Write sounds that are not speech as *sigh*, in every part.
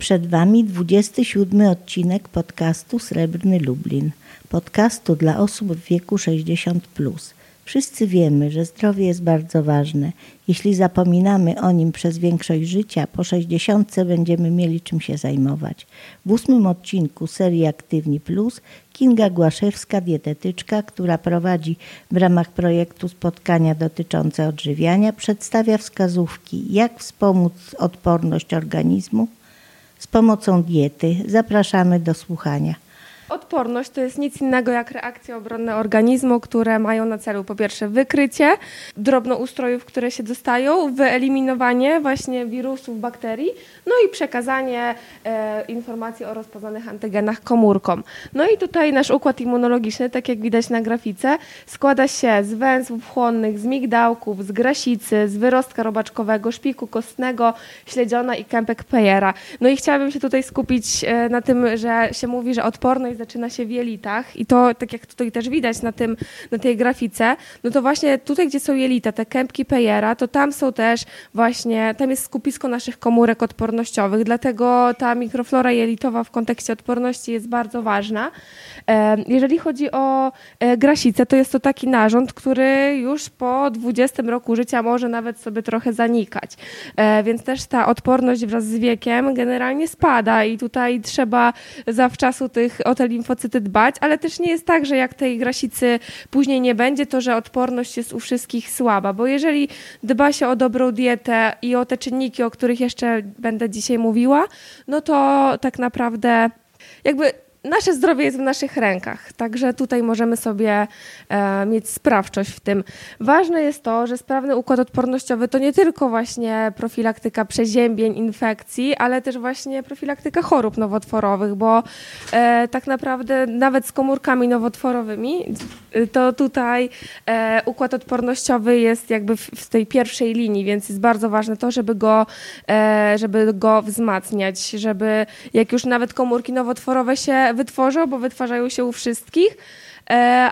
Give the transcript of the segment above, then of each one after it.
Przed Wami 27 odcinek podcastu Srebrny Lublin. Podcastu dla osób w wieku 60. Plus. Wszyscy wiemy, że zdrowie jest bardzo ważne. Jeśli zapominamy o nim przez większość życia, po 60 będziemy mieli czym się zajmować. W ósmym odcinku serii Aktywni Plus Kinga Głaszewska, dietetyczka, która prowadzi w ramach projektu spotkania dotyczące odżywiania, przedstawia wskazówki, jak wspomóc odporność organizmu z pomocą diety. Zapraszamy do słuchania. Odporność to jest nic innego jak reakcje obronne organizmu, które mają na celu po pierwsze wykrycie drobnoustrojów, które się dostają, wyeliminowanie właśnie wirusów, bakterii, no i przekazanie e, informacji o rozpoznanych antygenach komórkom. No i tutaj nasz układ immunologiczny, tak jak widać na grafice, składa się z węzłów chłonnych, z migdałków, z grasicy, z wyrostka robaczkowego, szpiku kostnego, śledziona i kępek Peyera. No i chciałabym się tutaj skupić e, na tym, że się mówi, że odporność zaczyna się w jelitach i to, tak jak tutaj też widać na, tym, na tej grafice, no to właśnie tutaj, gdzie są jelita, te kępki Peyera, to tam są też właśnie, tam jest skupisko naszych komórek odpornościowych, dlatego ta mikroflora jelitowa w kontekście odporności jest bardzo ważna. Jeżeli chodzi o e, grasicę, to jest to taki narząd, który już po 20 roku życia może nawet sobie trochę zanikać. E, więc też ta odporność wraz z wiekiem generalnie spada i tutaj trzeba zawczasu tych, o te limfocyty dbać, ale też nie jest tak, że jak tej grasicy później nie będzie, to że odporność jest u wszystkich słaba, bo jeżeli dba się o dobrą dietę i o te czynniki, o których jeszcze będę dzisiaj mówiła, no to tak naprawdę jakby nasze zdrowie jest w naszych rękach, także tutaj możemy sobie e, mieć sprawczość w tym. Ważne jest to, że sprawny układ odpornościowy to nie tylko właśnie profilaktyka przeziębień, infekcji, ale też właśnie profilaktyka chorób nowotworowych, bo e, tak naprawdę nawet z komórkami nowotworowymi to tutaj e, układ odpornościowy jest jakby w, w, tej pierwszej linii, więc jest bardzo ważne to, żeby go, e, żeby go wzmacniać, żeby jak już nawet komórki nowotworowe się wytworzą, bo wytwarzają się u wszystkich,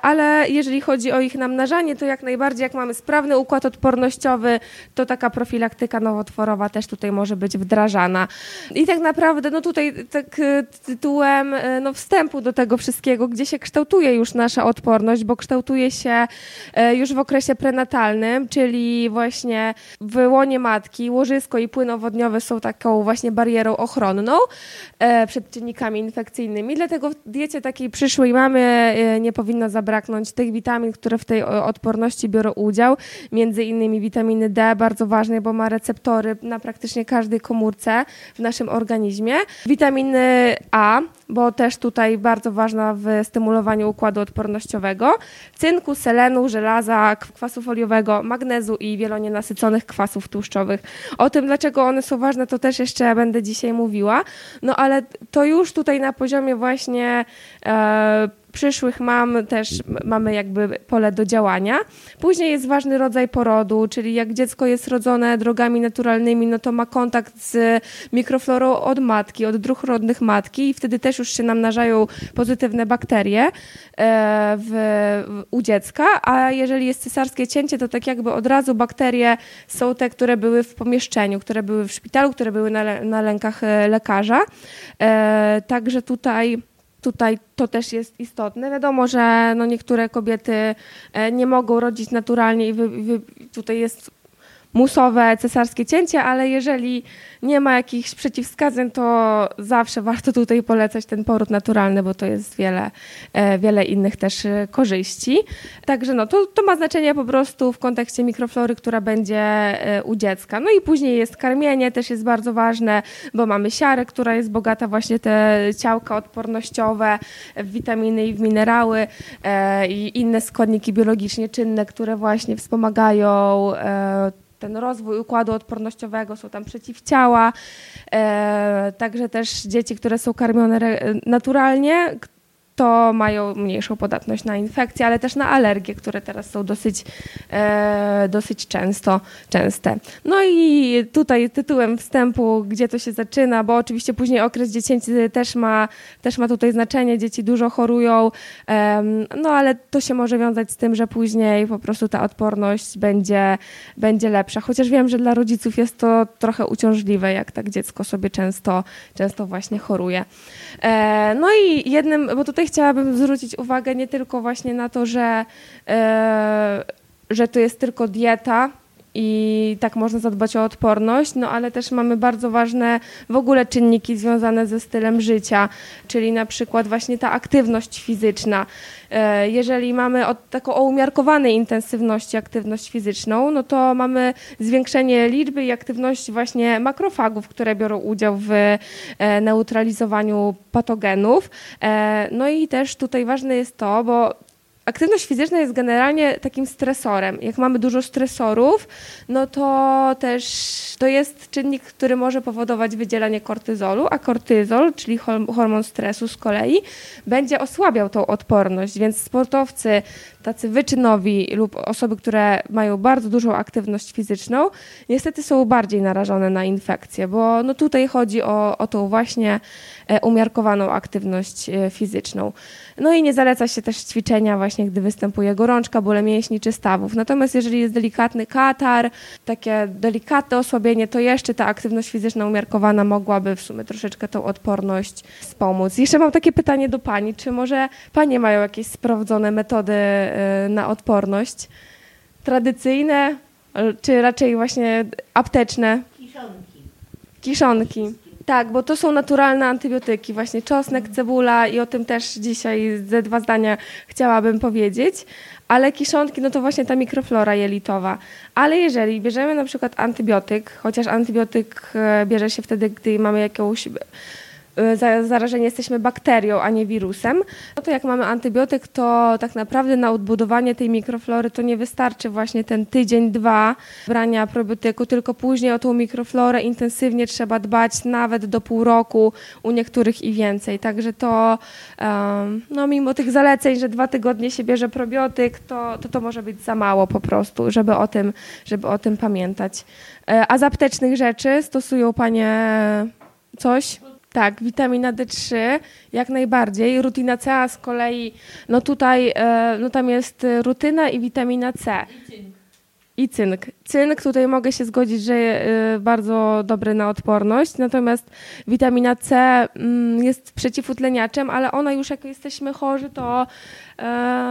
ale jeżeli chodzi o ich namnażanie, to jak najbardziej, jak mamy sprawny układ odpornościowy, to taka profilaktyka nowotworowa też tutaj może być wdrażana. I tak naprawdę, no tutaj tak e, tytułem e, no, wstępu do tego wszystkiego, gdzie się kształtuje już nasza odporność, bo kształtuje się już w okresie prenatalnym, czyli właśnie w łonie matki, łożysko i płyn owodniowy są taką właśnie barierą ochronną przed czynnikami infekcyjnymi, dlatego w diecie takiej przyszłej mamy nie powinno powinno zabraknąć tych witamin, które w tej odporności biorą udział, między innymi witaminy D, bardzo ważne, bo ma receptory na praktycznie każdej komórce w naszym organizmie. Witaminy A, bo też tutaj bardzo ważna w stymulowaniu układu odpornościowego. Cynku, selenu, żelaza, kwasu foliowego, magnezu i wielonienasyconych kwasów tłuszczowych. O tym, dlaczego one są ważne, to też jeszcze będę dzisiaj mówiła. No ale to już tutaj na poziomie właśnie e, przyszłych mam też mamy jakby pole do działania. Później jest ważny rodzaj porodu, czyli jak dziecko jest rodzone drogami naturalnymi, no to ma kontakt z mikroflorą od matki, od dróg rodnych matki i wtedy też już się namnażają pozytywne bakterie e, w, u dziecka, a jeżeli jest cesarskie cięcie, to tak jakby od razu bakterie są te, które były w pomieszczeniu, które były w szpitalu, które były na, na lękach e, lekarza. E, także tutaj tutaj to też jest istotne. Wiadomo, że no niektóre kobiety e, nie mogą rodzić naturalnie i wy, wy, tutaj jest musowe cesarskie cięcie, ale jeżeli nie ma jakichś przeciwwskazań, to zawsze warto tutaj polecać ten poród naturalny, bo to jest wiele, e, wiele innych też e, korzyści. Także no, to, to ma znaczenie po prostu w kontekście mikroflory, która będzie e, u dziecka. No i później jest karmienie, też jest bardzo ważne, bo mamy siarę, która jest bogata właśnie te ciałka odpornościowe w witaminy i w minerały i inne składniki biologicznie czynne, które właśnie wspomagają ten rozwój układu odpornościowego, są tam przeciwciała, e, także też dzieci, które są karmione naturalnie, to mają mniejszą podatność na infekcje, ale też na alergie, które teraz są dosyć, e, dosyć często, częste. No i tutaj tytułem wstępu, gdzie to się zaczyna, bo oczywiście później okres dziecięcy też ma, też ma tutaj znaczenie, dzieci dużo chorują, e, no ale to się może wiązać z tym, że później po prostu ta odporność będzie, będzie lepsza. Chociaż wiem, że dla rodziców jest to trochę uciążliwe, jak tak dziecko sobie często, często właśnie choruje. E, no i jednym, bo tutaj chciałabym zwrócić uwagę nie tylko właśnie na to, że, e, że to jest tylko dieta, i tak można zadbać o odporność, no ale też mamy bardzo ważne w ogóle czynniki związane ze stylem życia, czyli na przykład właśnie ta aktywność fizyczna. E, jeżeli mamy od, taką o umiarkowanej intensywności aktywność fizyczną, no to mamy zwiększenie liczby i aktywności właśnie makrofagów, które biorą udział w e, neutralizowaniu patogenów. E, no i też tutaj ważne jest to, bo aktywność fizyczna jest generalnie takim stresorem. Jak mamy dużo stresorów, no to też to jest czynnik, który może powodować wydzielanie kortyzolu, a kortyzol, czyli hormon stresu z kolei, będzie osłabiał tą odporność, więc sportowcy tacy wyczynowi lub osoby, które mają bardzo dużą aktywność fizyczną, niestety są bardziej narażone na infekcje, bo no tutaj chodzi o, o tą właśnie umiarkowaną aktywność e, fizyczną. No i nie zaleca się też ćwiczenia właśnie, gdy występuje gorączka, bóle mięśni czy stawów. Natomiast jeżeli jest delikatny katar, takie delikatne osłabienie, to jeszcze ta aktywność fizyczna umiarkowana mogłaby w sumie troszeczkę tą odporność wspomóc. Jeszcze mam takie pytanie do Pani, czy może Panie mają jakieś sprawdzone metody e, na odporność? Tradycyjne, czy raczej właśnie apteczne? Kiszonki. Kiszonki. Tak, bo to są naturalne antybiotyki, właśnie czosnek, cebula i o tym też dzisiaj ze dwa zdania chciałabym powiedzieć. Ale kiszonki, no to właśnie ta mikroflora jelitowa. Ale jeżeli bierzemy na przykład antybiotyk, chociaż antybiotyk e, bierze się wtedy, gdy mamy jakąś zarażeni jesteśmy bakterią, a nie wirusem, no to jak mamy antybiotyk, to tak naprawdę na odbudowanie tej mikroflory to nie wystarczy właśnie ten tydzień, dwa brania probiotyku, tylko później o tą mikroflorę intensywnie trzeba dbać nawet do pół roku, u niektórych i więcej. Także to, no mimo tych zaleceń, że dwa tygodnie się bierze probiotyk, to, to to może być za mało po prostu, żeby o tym, żeby o tym pamiętać. E, a z aptecznych rzeczy stosują Panie coś? Tak, witamina D3 jak najbardziej. Rutina C z kolei, no tutaj, e, no tam jest rutyna i witamina C. I cynk. Cynk, tutaj mogę się zgodzić, że e, bardzo dobry na odporność, natomiast witamina C mm, jest przeciwutleniaczem, ale ona już jak jesteśmy chorzy, to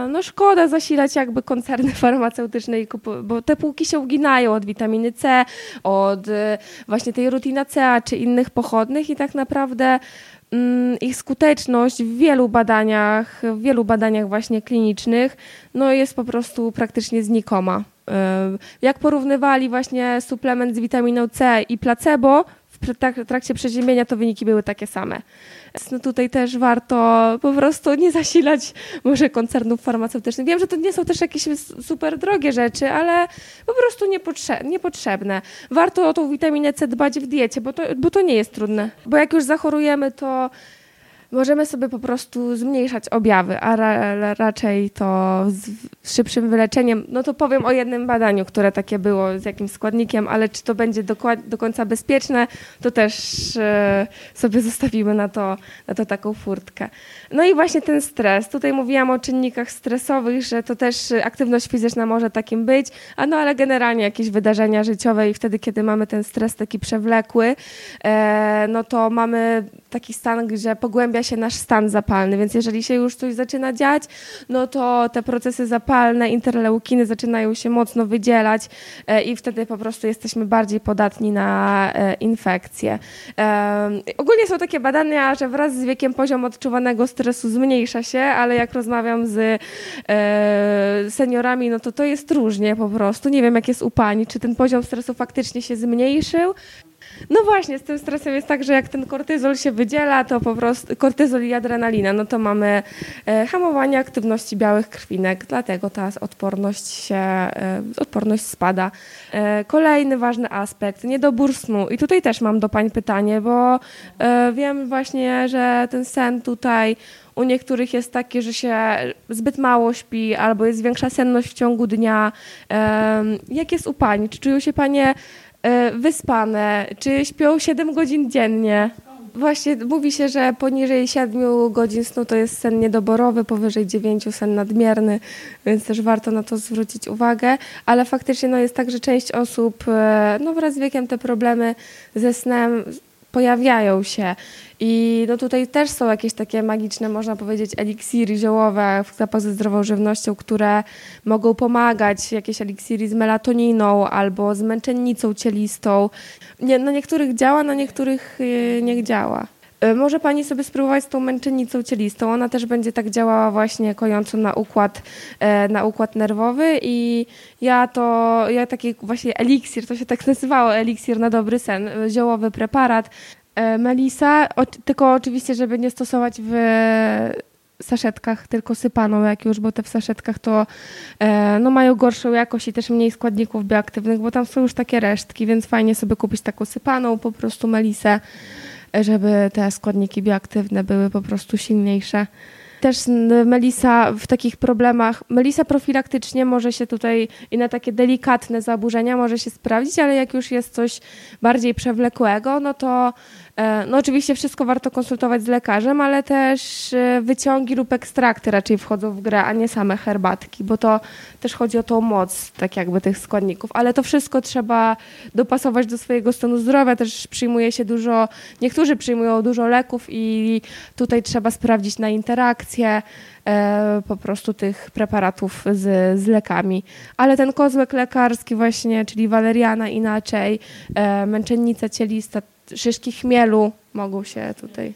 no szkoda zasilać jakby koncerny *laughs* farmaceutyczne, bo te półki się uginają od witaminy C, od e, właśnie tej rutina C czy innych pochodnych i tak naprawdę mm, ich skuteczność w wielu badaniach, w wielu badaniach właśnie klinicznych, no jest po prostu praktycznie znikoma. E, jak porównywali właśnie suplement z witaminą C i placebo w trakcie przeziębienia, to wyniki były takie same. No tutaj też warto po prostu nie zasilać może koncernów farmaceutycznych. Wiem, że to nie są też jakieś super drogie rzeczy, ale po prostu niepotrzebne. Warto o tą witaminę C dbać w diecie, bo to, bo to nie jest trudne. Bo jak już zachorujemy, to możemy sobie po prostu zmniejszać objawy, a ra, raczej to z szybszym wyleczeniem. No to powiem o jednym badaniu, które takie było z jakimś składnikiem, ale czy to będzie do, końca bezpieczne, to też e, sobie zostawimy na to, na to taką furtkę. No i właśnie ten stres. Tutaj mówiłam o czynnikach stresowych, że to też aktywność fizyczna może takim być, a no ale generalnie jakieś wydarzenia życiowe i wtedy, kiedy mamy ten stres taki przewlekły, e, no to mamy taki stan, gdzie pogłębia się nasz stan zapalny, więc jeżeli się już coś zaczyna dziać, no to te procesy zapalne, interleukiny zaczynają się mocno wydzielać e, i wtedy po prostu jesteśmy bardziej podatni na e, infekcje. E, ogólnie są takie badania, że wraz z wiekiem poziom odczuwanego stresu zmniejsza się, ale jak rozmawiam z seniorami, no to to jest różnie po prostu. Nie wiem, jak jest u Pani, czy ten poziom stresu faktycznie się zmniejszył, No właśnie, z tym stresem jest tak, że jak ten kortyzol się wydziela, to po prostu kortyzol i adrenalina, no to mamy e, hamowanie aktywności białych krwinek, dlatego ta odporność się, e, odporność spada. E, kolejny ważny aspekt, niedobór snu. I tutaj też mam do pań pytanie, bo wiem właśnie, że ten sen tutaj u niektórych jest taki, że się zbyt mało śpi albo jest większa senność w ciągu dnia. Jak jest u Pani? Czy czują się Panie wyspane? Czy śpią 7 godzin dziennie? Właśnie mówi się, że poniżej 7 godzin snu to jest sen niedoborowy, powyżej 9 sen nadmierny, więc też warto na to zwrócić uwagę. Ale faktycznie no, jest tak, że część osób e, no, wraz z wiekiem te problemy ze snem pojawiają się. I no tutaj też są jakieś takie magiczne, można powiedzieć, eliksiry ziołowe w sklepach ze zdrową żywnością, które mogą pomagać, jakieś eliksiry z melatoniną albo z męczennicą cielistą. Nie, na niektórych działa, na niektórych yy, nie działa. Y, może Pani sobie spróbować z tą męczennicą cielistą. Ona też będzie tak działała właśnie kojąco na układ, e, na układ nerwowy i ja to, ja taki właśnie eliksir, to się tak nazywało, eliksir na dobry sen, y, ziołowy preparat. E, Melisa, tylko oczywiście, żeby nie stosować w saszetkach, tylko sypaną jak już, bo te w saszetkach to e, no, mają gorszą jakość i też mniej składników bioaktywnych, bo tam są już takie resztki, więc fajnie sobie kupić taką sypaną po prostu melisę żeby te składniki bioaktywne były po prostu silniejsze. Też melisa w takich problemach, melisa profilaktycznie może się tutaj i na takie delikatne zaburzenia może się sprawdzić, ale jak już jest coś bardziej przewlekłego, no to no oczywiście wszystko warto konsultować z lekarzem, ale też e, wyciągi lub ekstrakty raczej wchodzą w grę, a nie same herbatki, bo to też chodzi o tą moc tak jakby tych składników, ale to wszystko trzeba dopasować do swojego stanu zdrowia, też przyjmuje się dużo, niektórzy przyjmują dużo leków i tutaj trzeba sprawdzić na interakcję e, po prostu tych preparatów z, z lekami. Ale ten kozłek lekarski właśnie, czyli waleriana inaczej, męczennica cielista, szyszki chmielu mogą się tutaj.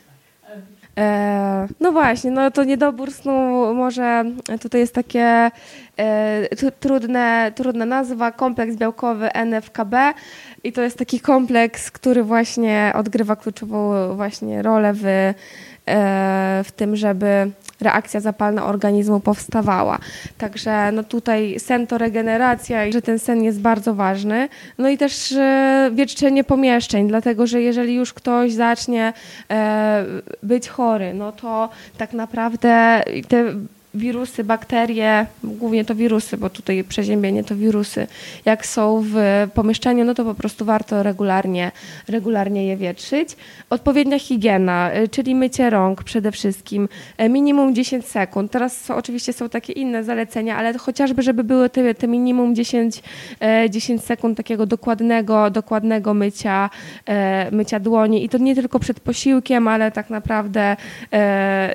E, no właśnie, no to niedobór snu może tutaj jest takie e, trudne, trudna nazwa, kompleks białkowy NFKB i to jest taki kompleks, który właśnie odgrywa kluczową właśnie rolę w, e, w tym, żeby reakcja zapalna organizmu powstawała. Także no tutaj sen to regeneracja i że ten sen jest bardzo ważny. No i też e, wieczczenie pomieszczeń, dlatego że jeżeli już ktoś zacznie e, być chory, no to tak naprawdę te wirusy, bakterie, głównie to wirusy, bo tutaj przeziębienie to wirusy, jak są w pomieszczeniu, no to po prostu warto regularnie, regularnie je wietrzyć. Odpowiednia higiena, y, czyli mycie rąk przede wszystkim, y, minimum 10 sekund. Teraz oczywiście są takie inne zalecenia, ale chociażby, żeby były te, te minimum 10, 10 y, sekund takiego dokładnego, dokładnego mycia, mycia dłoni i to nie tylko przed posiłkiem, ale tak naprawdę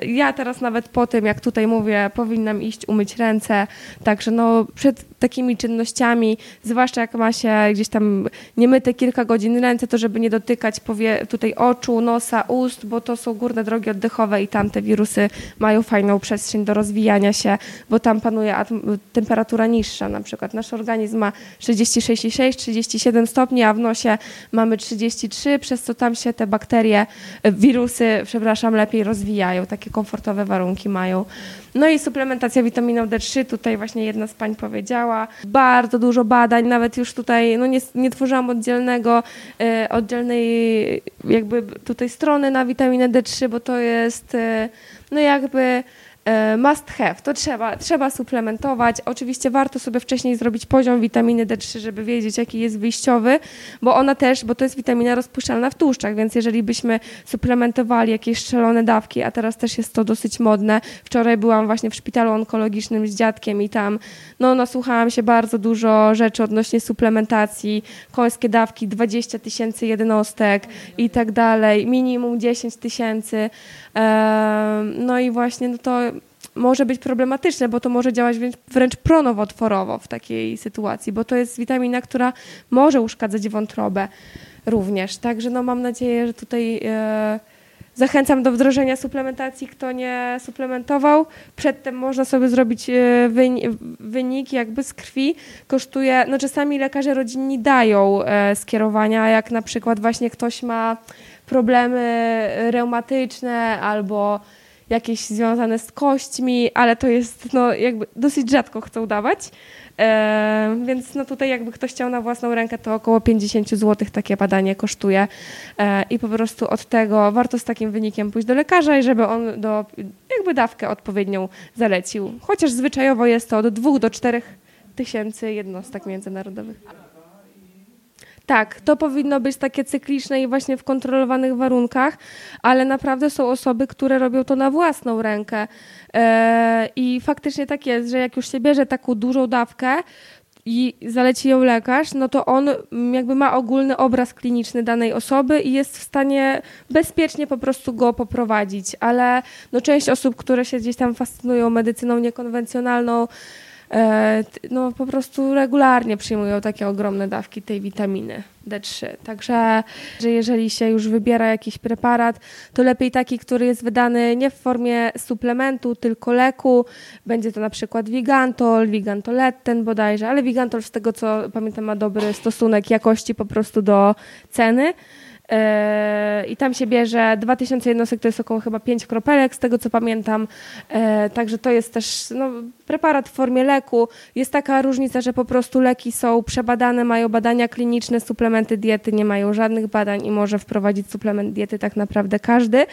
ja teraz nawet po tym, jak tutaj mówię, powinnam iść umyć ręce. Także no, przed takimi czynnościami, zwłaszcza jak ma się gdzieś tam nie myte kilka godzin ręce, to żeby nie dotykać powie, tutaj oczu, nosa, ust, bo to są górne drogi oddechowe i tam te wirusy mają fajną przestrzeń do rozwijania się, bo tam panuje temperatura niższa. Na przykład nasz organizm ma 36,6, 37 stopni, a w nosie mamy 33, przez co tam się te bakterie, wirusy, przepraszam, lepiej rozwijają, takie komfortowe warunki mają. No i suplementacja witaminą D3, tutaj właśnie jedna z pań powiedziała. Bardzo dużo badań, nawet już tutaj, no nie, nie tworzyłam oddzielnego, e, oddzielnej jakby tutaj strony na witaminę D3, bo to jest e, no jakby must have, to trzeba, trzeba suplementować. Oczywiście warto sobie wcześniej zrobić poziom witaminy D3, żeby wiedzieć, jaki jest wyjściowy, bo ona też, bo to jest witamina rozpuszczalna w tłuszczach, więc jeżeli byśmy suplementowali jakieś strzelone dawki, a teraz też jest to dosyć modne. Wczoraj byłam właśnie w szpitalu onkologicznym z dziadkiem i tam no, nasłuchałam się bardzo dużo rzeczy odnośnie suplementacji, końskie dawki 20 tysięcy jednostek i tak dalej, minimum 10 tysięcy. No i właśnie no to może być problematyczne, bo to może działać wręcz pronowotworowo w takiej sytuacji, bo to jest witamina, która może uszkadzać wątrobę również. Także no mam nadzieję, że tutaj e, Zachęcam do wdrożenia suplementacji, kto nie suplementował. Przedtem można sobie zrobić e, wynik jakby z krwi. Kosztuje, no czasami lekarze rodzinni dają e, skierowania, jak na przykład właśnie ktoś ma problemy reumatyczne albo jakieś związane z kośćmi, ale to jest no, jakby dosyć rzadko chcą dawać. E, więc no tutaj jakby ktoś chciał na własną rękę, to około 50 zł takie badanie kosztuje e, i po prostu od tego warto z takim wynikiem pójść do lekarza i żeby on do, jakby dawkę odpowiednią zalecił. Chociaż zwyczajowo jest to od 2 do 4 tysięcy jednostek międzynarodowych. Tak, to powinno być takie cykliczne i właśnie w kontrolowanych warunkach, ale naprawdę są osoby, które robią to na własną rękę. E, I faktycznie tak jest, że jak już się bierze taką dużą dawkę, i zaleci ją lekarz, no to on jakby ma ogólny obraz kliniczny danej osoby i jest w stanie bezpiecznie po prostu go poprowadzić. Ale no część osób, które się gdzieś tam fascynują medycyną niekonwencjonalną, no po prostu regularnie przyjmują takie ogromne dawki tej witaminy D3. Także, że jeżeli się już wybiera jakiś preparat, to lepiej taki, który jest wydany nie w formie suplementu, tylko leku. Będzie to na przykład Vigantol, Vigantoletten bodajże, ale Vigantol z tego co pamiętam ma dobry stosunek jakości po prostu do ceny. E, I tam się bierze 2000 jednostek, to jest około chyba 5 kropelek, z tego co pamiętam. E, także to jest też no, preparat w formie leku. Jest taka różnica, że po prostu leki są przebadane, mają badania kliniczne, suplementy diety nie mają żadnych badań i może wprowadzić suplement diety tak naprawdę każdy.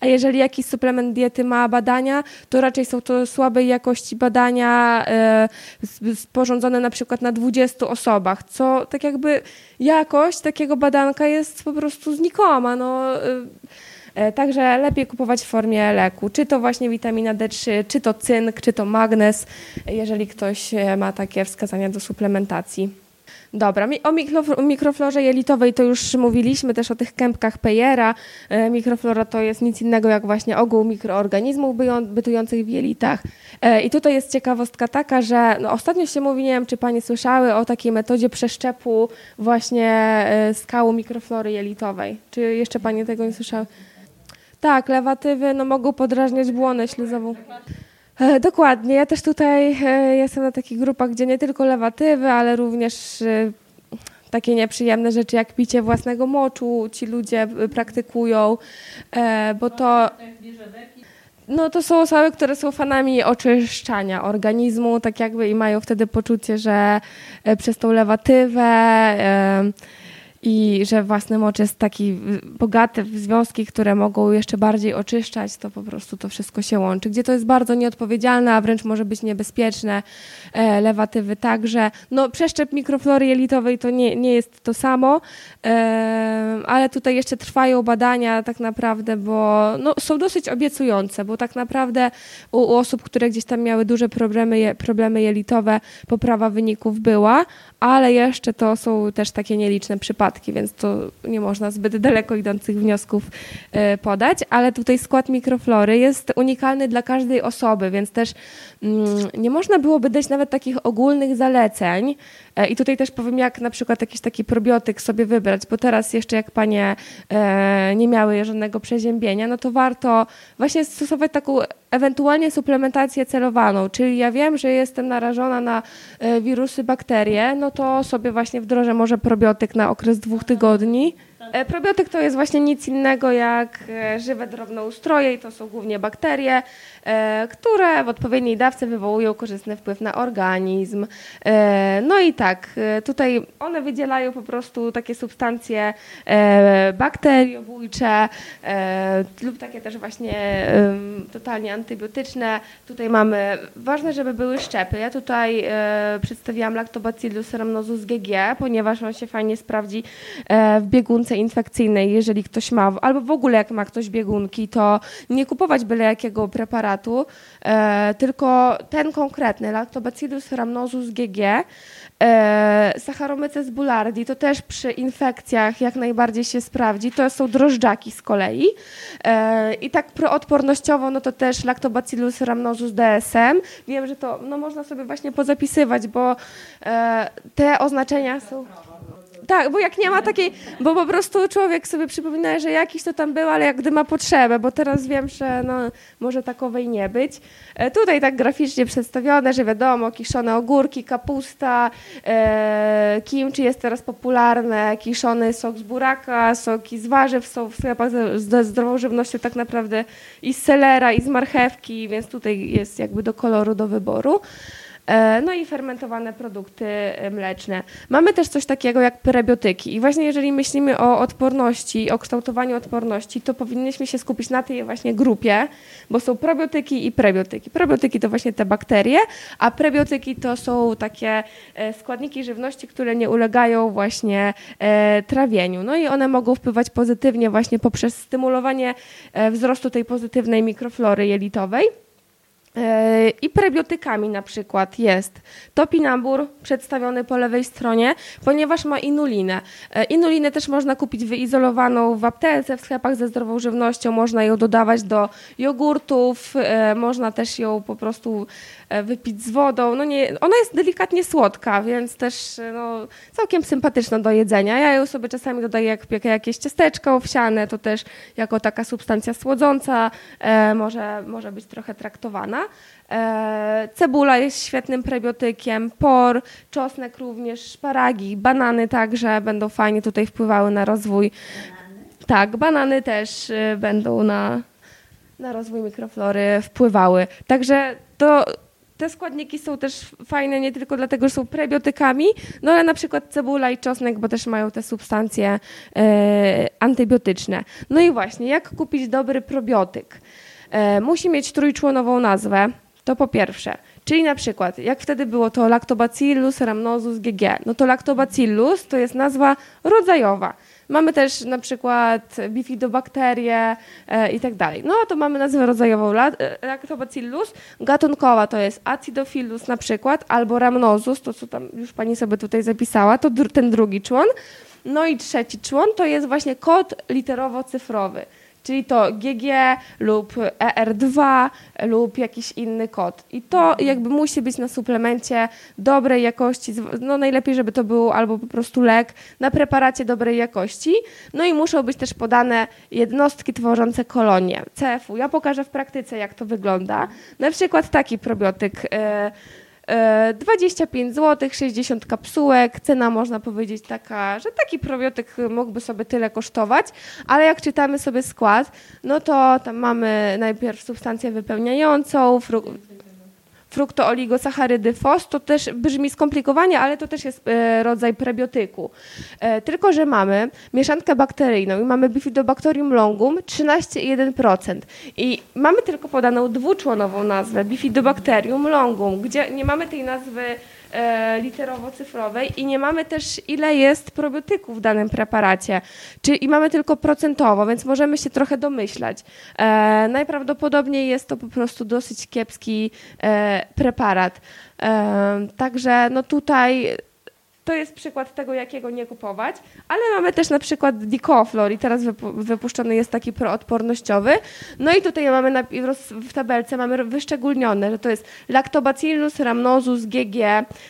A jeżeli jakiś suplement diety ma badania, to raczej są to słabej jakości badania e, sporządzone na przykład na 20 osobach, co tak jakby jakość takiego badanka jest po prostu znikoma. No, y, e, Także lepiej kupować w formie leku, czy to właśnie witamina D3, czy to cynk, czy to magnez, jeżeli ktoś e, ma takie wskazania do suplementacji. Dobra, o mikroflorze jelitowej to już mówiliśmy, też o tych kępkach Peyera. E, mikroflora to jest nic innego jak właśnie ogół mikroorganizmów bytujących w jelitach. E, I tutaj jest ciekawostka taka, że no ostatnio się mówi, nie wiem czy Panie słyszały o takiej metodzie przeszczepu właśnie e, skału mikroflory jelitowej. Czy jeszcze Panie tego nie słyszały? Tak, lewatywy no, mogą podrażniać błonę śluzową. E, dokładnie. Ja też tutaj e, jestem na takich grupach, gdzie nie tylko lewatywy, ale również e, takie nieprzyjemne rzeczy jak picie własnego moczu ci ludzie praktykują, bo to no to są osoby, które są fanami oczyszczania organizmu, tak jakby i mają wtedy poczucie, że przez tą lewatywę i że własny mocz jest taki bogaty w związki, które mogą jeszcze bardziej oczyszczać, to po prostu to wszystko się łączy. Gdzie to jest bardzo nieodpowiedzialne, a wręcz może być niebezpieczne, e, lewatywy także. No przeszczep mikroflory jelitowej to nie, nie jest to samo, e, ale tutaj jeszcze trwają badania tak naprawdę, bo no, są dosyć obiecujące, bo tak naprawdę u, u osób, które gdzieś tam miały duże problemy, problemy jelitowe, poprawa wyników była, ale jeszcze to są też takie nieliczne przypadki, więc to nie można zbyt daleko idących wniosków e, podać, ale tutaj skład mikroflory jest unikalny dla każdej osoby, więc też mm, nie można byłoby dać nawet takich ogólnych zaleceń. E, I tutaj też powiem, jak na przykład jakiś taki probiotyk sobie wybrać, bo teraz jeszcze jak panie e, nie miały żadnego przeziębienia, no to warto właśnie stosować taką ewentualnie suplementację celowaną, czyli ja wiem, że jestem narażona na e, wirusy, bakterie, no to sobie właśnie wdrożę może probiotyk na okres dwóch tygodni. E, probiotyk to jest właśnie nic innego jak e, żywe drobnoustroje i to są głównie bakterie, E, które w odpowiedniej dawce wywołują korzystny wpływ na organizm. No i tak, tutaj one wydzielają po prostu takie substancje bakteriobójcze lub takie też właśnie totalnie antybiotyczne. Tutaj mamy, ważne, żeby były szczepy. Ja tutaj przedstawiłam Lactobacillus rhamnosus GG, ponieważ on się fajnie sprawdzi w biegunce infekcyjnej, jeżeli ktoś ma, albo w ogóle jak ma ktoś biegunki, to nie kupować byle jakiego preparatu, preparatu, e, tylko ten konkretny, Lactobacillus rhamnosus GG, e, Saccharomyces boulardii, to też przy infekcjach jak najbardziej się sprawdzi. To są drożdżaki z kolei. E, I tak proodpornościowo, no to też Lactobacillus rhamnosus DSM. Wiem, że to no, można sobie właśnie pozapisywać, bo e, te oznaczenia są Tak, bo jak nie ma takiej, bo po prostu człowiek sobie przypomina, że jakiś to tam był, ale jak gdy ma potrzebę, bo teraz wiem, że no, może takowej nie być. E, tutaj tak graficznie przedstawione, że wiadomo, kiszone ogórki, kapusta, e, kimchi jest teraz popularne, kiszony sok z buraka, soki z warzyw są w sklepach ze zdrową żywnością tak naprawdę i z selera, i z marchewki, więc tutaj jest jakby do koloru do wyboru. E, no i fermentowane produkty e, mleczne. Mamy też coś takiego jak prebiotyki i właśnie jeżeli myślimy o odporności, o kształtowaniu odporności, to powinniśmy się skupić na tej właśnie grupie, bo są probiotyki i prebiotyki. Probiotyki to właśnie te bakterie, a prebiotyki to są takie e, składniki żywności, które nie ulegają właśnie trawieniu. No i one mogą wpływać pozytywnie właśnie poprzez stymulowanie wzrostu tej pozytywnej mikroflory jelitowej. I prebiotykami na przykład jest topinambur przedstawiony po lewej stronie, ponieważ ma inulinę. E, inulinę też można kupić wyizolowaną w aptece, w sklepach ze zdrową żywnością, można ją dodawać do jogurtów, e, można też ją po prostu e, wypić z wodą. No nie, ona jest delikatnie słodka, więc też no, całkiem sympatyczna do jedzenia. Ja ją sobie czasami dodaję jak piekę jakieś ciasteczka owsiane, to też jako taka substancja słodząca może, może być trochę traktowana. E, cebula jest świetnym prebiotykiem, por, czosnek również, szparagi, banany także będą fajnie tutaj wpływały na rozwój. Banany. Tak, banany też y, będą na, na rozwój mikroflory wpływały. Także to te składniki są też fajne nie tylko dlatego, że są prebiotykami, no ale na przykład cebula i czosnek, bo też mają te substancje e, antybiotyczne. No i właśnie, jak kupić dobry probiotyk? E, musi mieć trójczłonową nazwę, to po pierwsze. Czyli na przykład, jak wtedy było to Lactobacillus rhamnosus GG, no to Lactobacillus to jest nazwa rodzajowa. Mamy też na przykład bifidobakterie e, i tak dalej. No to mamy nazwę rodzajową e, Lactobacillus. Gatunkowa to jest Acidophilus na przykład, albo Rhamnosus, to co tam już pani sobie tutaj zapisała, to dr ten drugi człon. No i trzeci człon to jest właśnie kod literowo-cyfrowy czyli to GG lub ER2 lub jakiś inny kod. I to mhm. jakby musi być na suplemencie dobrej jakości, no najlepiej, żeby to był albo po prostu lek na preparacie dobrej jakości. No i muszą być też podane jednostki tworzące kolonie CF-u. Ja pokażę w praktyce, jak to wygląda. Na przykład taki probiotyk. Yy, 25 zł, 60 kapsułek. Cena można powiedzieć taka, że taki probiotyk mógłby sobie tyle kosztować, ale jak czytamy sobie skład, no to tam mamy najpierw substancję wypełniającą, fruktooligosaccharydy FOS, to też brzmi skomplikowanie, ale to też jest e, rodzaj prebiotyku. E, tylko, że mamy mieszankę bakteryjną i mamy Bifidobacterium longum 13,1%. I mamy tylko podaną dwuczłonową nazwę Bifidobacterium longum, gdzie nie mamy tej nazwy literowo-cyfrowej i nie mamy też ile jest probiotyków w danym preparacie. Czy, I mamy tylko procentowo, więc możemy się trochę domyślać. E, najprawdopodobniej jest to po prostu dosyć kiepski e, preparat. E, także no tutaj to jest przykład tego, jakiego nie kupować, ale mamy też na przykład Dicoflor i teraz wypuszczony jest taki proodpornościowy. No i tutaj mamy na, w tabelce mamy wyszczególnione, że to jest Lactobacillus rhamnosus GG,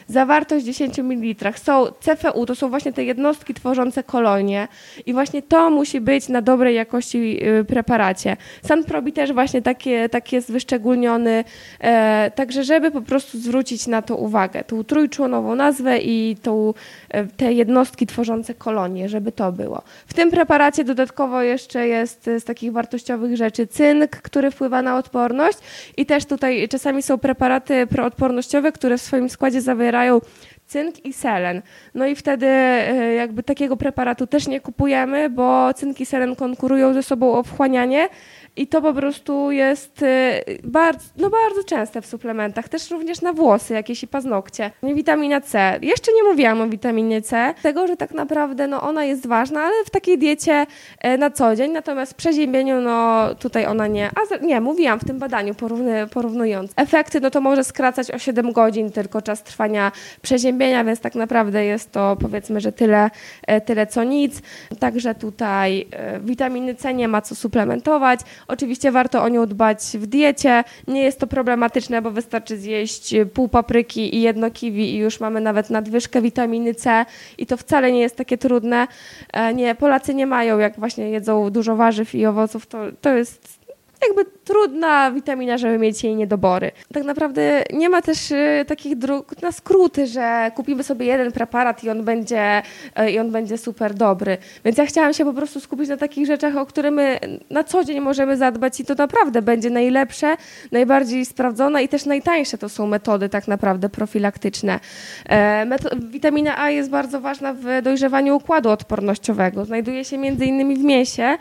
zawartość 10 ml. Są CFU, to są właśnie te jednostki tworzące kolonie i właśnie to musi być na dobrej jakości y, preparacie. Sanprobi też właśnie takie, tak jest wyszczególniony, e, także żeby po prostu zwrócić na to uwagę, tą trójczłonową nazwę i tą E, te jednostki tworzące kolonie, żeby to było. W tym preparacie dodatkowo jeszcze jest z takich wartościowych rzeczy cynk, który wpływa na odporność i też tutaj czasami są preparaty proodpornościowe, które w swoim składzie zawierają cynk i selen. No i wtedy e, jakby takiego preparatu też nie kupujemy, bo cynk i selen konkurują ze sobą o wchłanianie, i to po prostu jest y, bardzo, no bardzo częste w suplementach, też również na włosy jakieś i paznokcie. Witamina C. Jeszcze nie mówiłam o witaminie C, tego, że tak naprawdę no, ona jest ważna, ale w takiej diecie e, na co dzień, natomiast w przeziębieniu, no tutaj ona nie. A nie, mówiłam w tym badaniu porówny, porównując. Efekty, no to może skracać o 7 godzin tylko czas trwania przeziębienia, zgłębienia, więc tak naprawdę jest to powiedzmy, że tyle, tyle co nic. Także tutaj witaminy C nie ma co suplementować. Oczywiście warto o nią dbać w diecie. Nie jest to problematyczne, bo wystarczy zjeść pół papryki i jedno kiwi i już mamy nawet nadwyżkę witaminy C i to wcale nie jest takie trudne. Nie, Polacy nie mają, jak właśnie jedzą dużo warzyw i owoców, to, to jest jakby trudna witamina, żeby mieć jej niedobory. Tak naprawdę nie ma też y, takich dróg na skróty, że kupimy sobie jeden preparat i on będzie, y, i on będzie super dobry. Więc ja chciałam się po prostu skupić na takich rzeczach, o które my na co dzień możemy zadbać i to naprawdę będzie najlepsze, najbardziej sprawdzone i też najtańsze to są metody tak naprawdę profilaktyczne. E, witamina A jest bardzo ważna w dojrzewaniu układu odpornościowego. Znajduje się między innymi w mięsie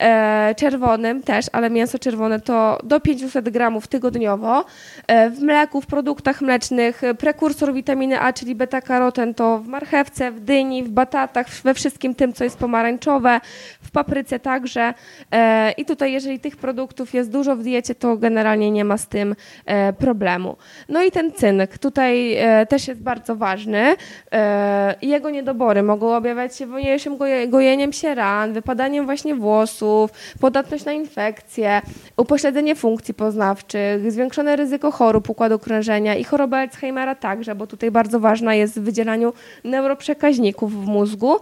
e, czerwonym też, ale mięso czerwone to do 500 gramów tygodniowo. E, w mleku, w produktach mlecznych e, prekursor witaminy A, czyli beta-karoten to w marchewce, w dyni, w batatach, we wszystkim tym, co jest pomarańczowe, w papryce także. E, I tutaj, jeżeli tych produktów jest dużo w diecie, to generalnie nie ma z tym problemu. No i ten cynk tutaj też jest bardzo ważny. Jego niedobory mogą objawiać się wolniejszym gojeniem się ran, wypadaniem właśnie włosów, podatność na infekcje, upośledzenie funkcji poznawczych, zwiększone ryzyko chorób układu krążenia i choroba Alzheimera także, bo tutaj bardzo ważna jest w wydzielaniu neuroprzekaźników w mózgu.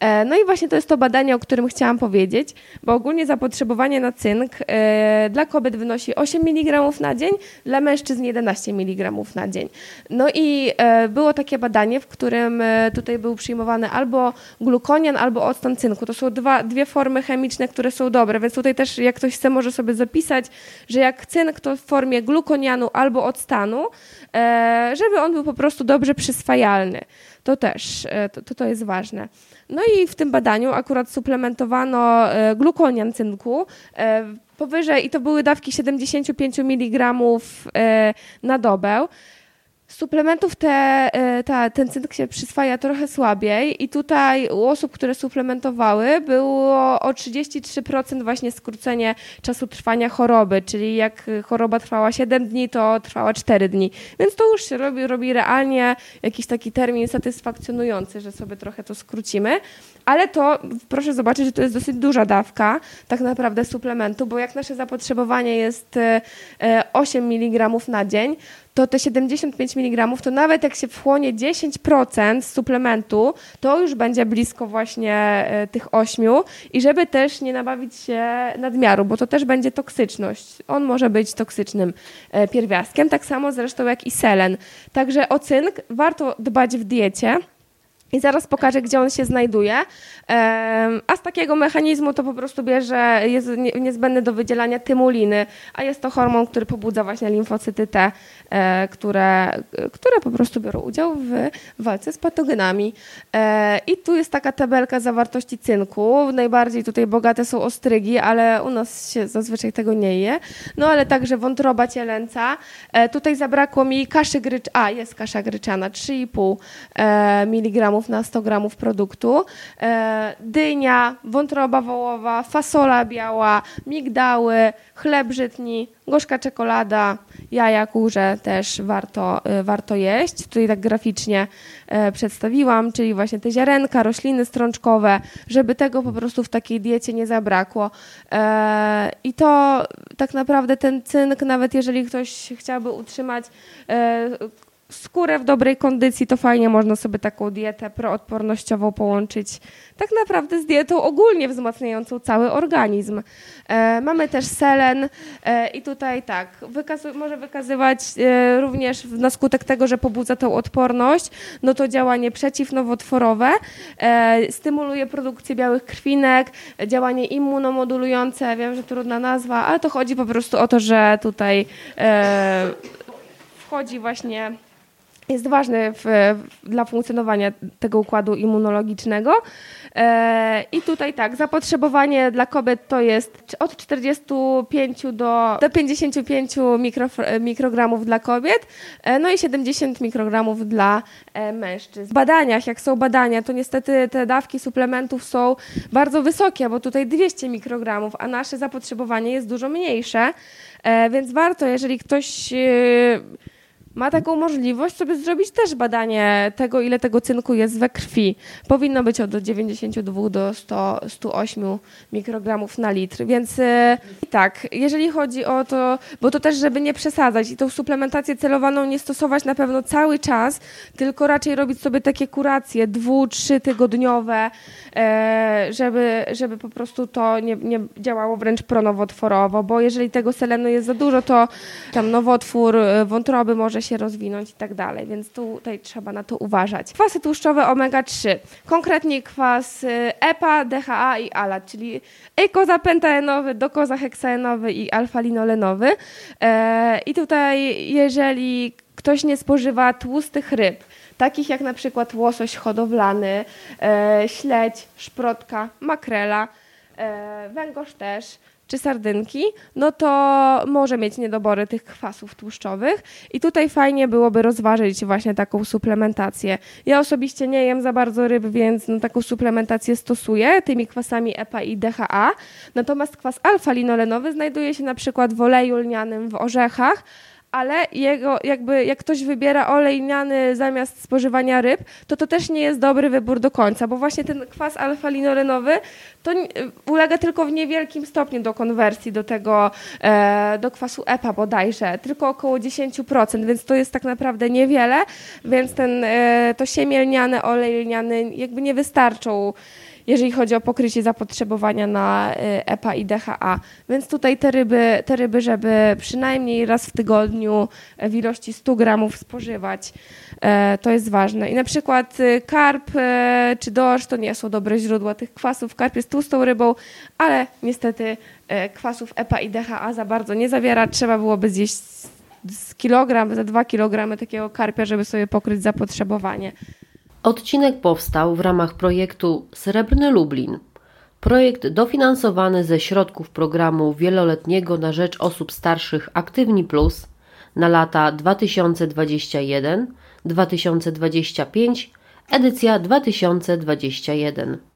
E, no i właśnie to jest to badanie, o którym chciałam powiedzieć, bo ogólnie zapotrzebowanie na cynk e, dla kobiet wynosi 8 mg na dzień, dla mężczyzn 11 mg na dzień. No i e, było takie badanie, w którym tutaj był przyjmowany albo glukonian, albo octan cynku. To są dwa, dwie formy chemiczne, które są dobre, więc tutaj też jak ktoś chce, może sobie zapisać, że jak cynk to w formie glukonianu albo octanu, e, żeby on był po prostu dobrze przyswajalny. To też, e, to, to jest ważne. No i w tym badaniu akurat suplementowano e, glukonian cynku powyżej, i to były dawki 75 mg na dobę suplementów te, e, ta, ten cynk się przyswaja trochę słabiej i tutaj u osób, które suplementowały było o 33% właśnie skrócenie czasu trwania choroby, czyli jak choroba trwała 7 dni, to trwała 4 dni. Więc to już się robi, robi realnie jakiś taki termin satysfakcjonujący, że sobie trochę to skrócimy. Ale to proszę zobaczyć, że to jest dosyć duża dawka tak naprawdę suplementu, bo jak nasze zapotrzebowanie jest 8 e, mg na dzień, to te 75 mg, to nawet jak się wchłonie 10% suplementu, to już będzie blisko właśnie e, tych 8 i żeby też nie nabawić się nadmiaru, bo to też będzie toksyczność. On może być toksycznym e, pierwiastkiem, tak samo zresztą jak i selen. Także o cynk warto dbać w diecie. I zaraz pokażę, gdzie on się znajduje. A z takiego mechanizmu to po prostu bierze, jest niezbędny do wydzielania tymuliny, a jest to hormon, który pobudza właśnie limfocyty T, e, które, które po prostu biorą udział w walce z patogenami. E, I tu jest taka tabelka zawartości cynku. Najbardziej tutaj bogate są ostrygi, ale u nas się zazwyczaj tego nie je. No ale także wątroba cielęca. E, tutaj zabrakło mi kaszy grycz... A, jest kasza gryczana, 3,5 mg na 100 gramów produktu. E, dynia, wątroba wołowa, fasola biała, migdały, chleb żytni, gorzka czekolada, jaja kurze też warto, e, warto jeść. Tutaj tak graficznie e, przedstawiłam, czyli właśnie te ziarenka, rośliny strączkowe, żeby tego po prostu w takiej diecie nie zabrakło. I to tak naprawdę ten cynk, nawet jeżeli ktoś chciałby utrzymać skórę w dobrej kondycji, to fajnie można sobie taką dietę proodpornościową połączyć tak naprawdę z dietą ogólnie wzmacniającą cały organizm. E, mamy też selen e, i tutaj tak, wykazu może wykazywać e, również na skutek tego, że pobudza tą odporność, no to działanie przeciwnowotworowe, e, stymuluje produkcję białych krwinek, działanie immunomodulujące, wiem, że trudna nazwa, ale to chodzi po prostu o to, że tutaj e, wchodzi właśnie jest ważny w, dla funkcjonowania tego układu immunologicznego. E, I tutaj tak, zapotrzebowanie dla kobiet to jest od 45 do, do 55 mikro, mikrogramów dla kobiet, e, no i 70 mikrogramów dla e, mężczyzn. W badaniach, jak są badania, to niestety te dawki suplementów są bardzo wysokie, bo tutaj 200 mikrogramów, a nasze zapotrzebowanie jest dużo mniejsze, więc warto, jeżeli ktoś ma taką możliwość sobie zrobić też badanie tego, ile tego cynku jest we krwi. Powinno być od 92 do 100, 108 mikrogramów na litr, więc e, tak, jeżeli chodzi o to, bo to też, żeby nie przesadzać i tą suplementację celowaną nie stosować na pewno cały czas, tylko raczej robić sobie takie kuracje dwu, trzy tygodniowe, e, żeby, żeby po prostu to nie, nie działało wręcz pronowotworowo, bo jeżeli tego selenu jest za dużo, to tam nowotwór e, wątroby może się rozwinąć i tak dalej, więc tutaj trzeba na to uważać. Kwasy tłuszczowe omega-3, konkretnie kwas e, EPA, DHA i ALA, czyli eikozapentaenowy, dokozaheksaenowy i alfa-linolenowy. I tutaj jeżeli ktoś nie spożywa tłustych ryb, takich jak na przykład łosoś hodowlany, e, śledź, szprotka, makrela, e, węgorz też, czy sardynki, no to może mieć niedobory tych kwasów tłuszczowych i tutaj fajnie byłoby rozważyć właśnie taką suplementację. Ja osobiście nie jem za bardzo ryb, więc no, taką suplementację stosuję tymi kwasami EPA i DHA, natomiast kwas alfa-linolenowy znajduje się na przykład w oleju lnianym w orzechach, ale jego, jakby jak ktoś wybiera olej lniany zamiast spożywania ryb, to to też nie jest dobry wybór do końca, bo właśnie ten kwas alfa-linolenowy to ulega tylko w niewielkim stopniu do konwersji do tego, e, do kwasu EPA bodajże, tylko około 10%, więc to jest tak naprawdę niewiele, więc ten, e, to siemię lniane, olej lniany jakby nie wystarczą jeżeli chodzi o pokrycie zapotrzebowania na y, EPA i DHA. Więc tutaj te ryby, te ryby żeby przynajmniej raz w tygodniu w ilości 100 gramów spożywać, e, to jest ważne. I na przykład y, karp e, czy dorsz to nie są dobre źródła tych kwasów. Karp jest tłustą rybą, ale niestety e, kwasów EPA i DHA za bardzo nie zawiera. Trzeba byłoby zjeść z kilogram, za dwa kilogramy takiego karpia, żeby sobie pokryć zapotrzebowanie. Odcinek powstał w ramach projektu Srebrny Lublin. Projekt dofinansowany ze środków programu wieloletniego na rzecz osób starszych Aktywni Plus na lata 2021-2025, edycja 2021.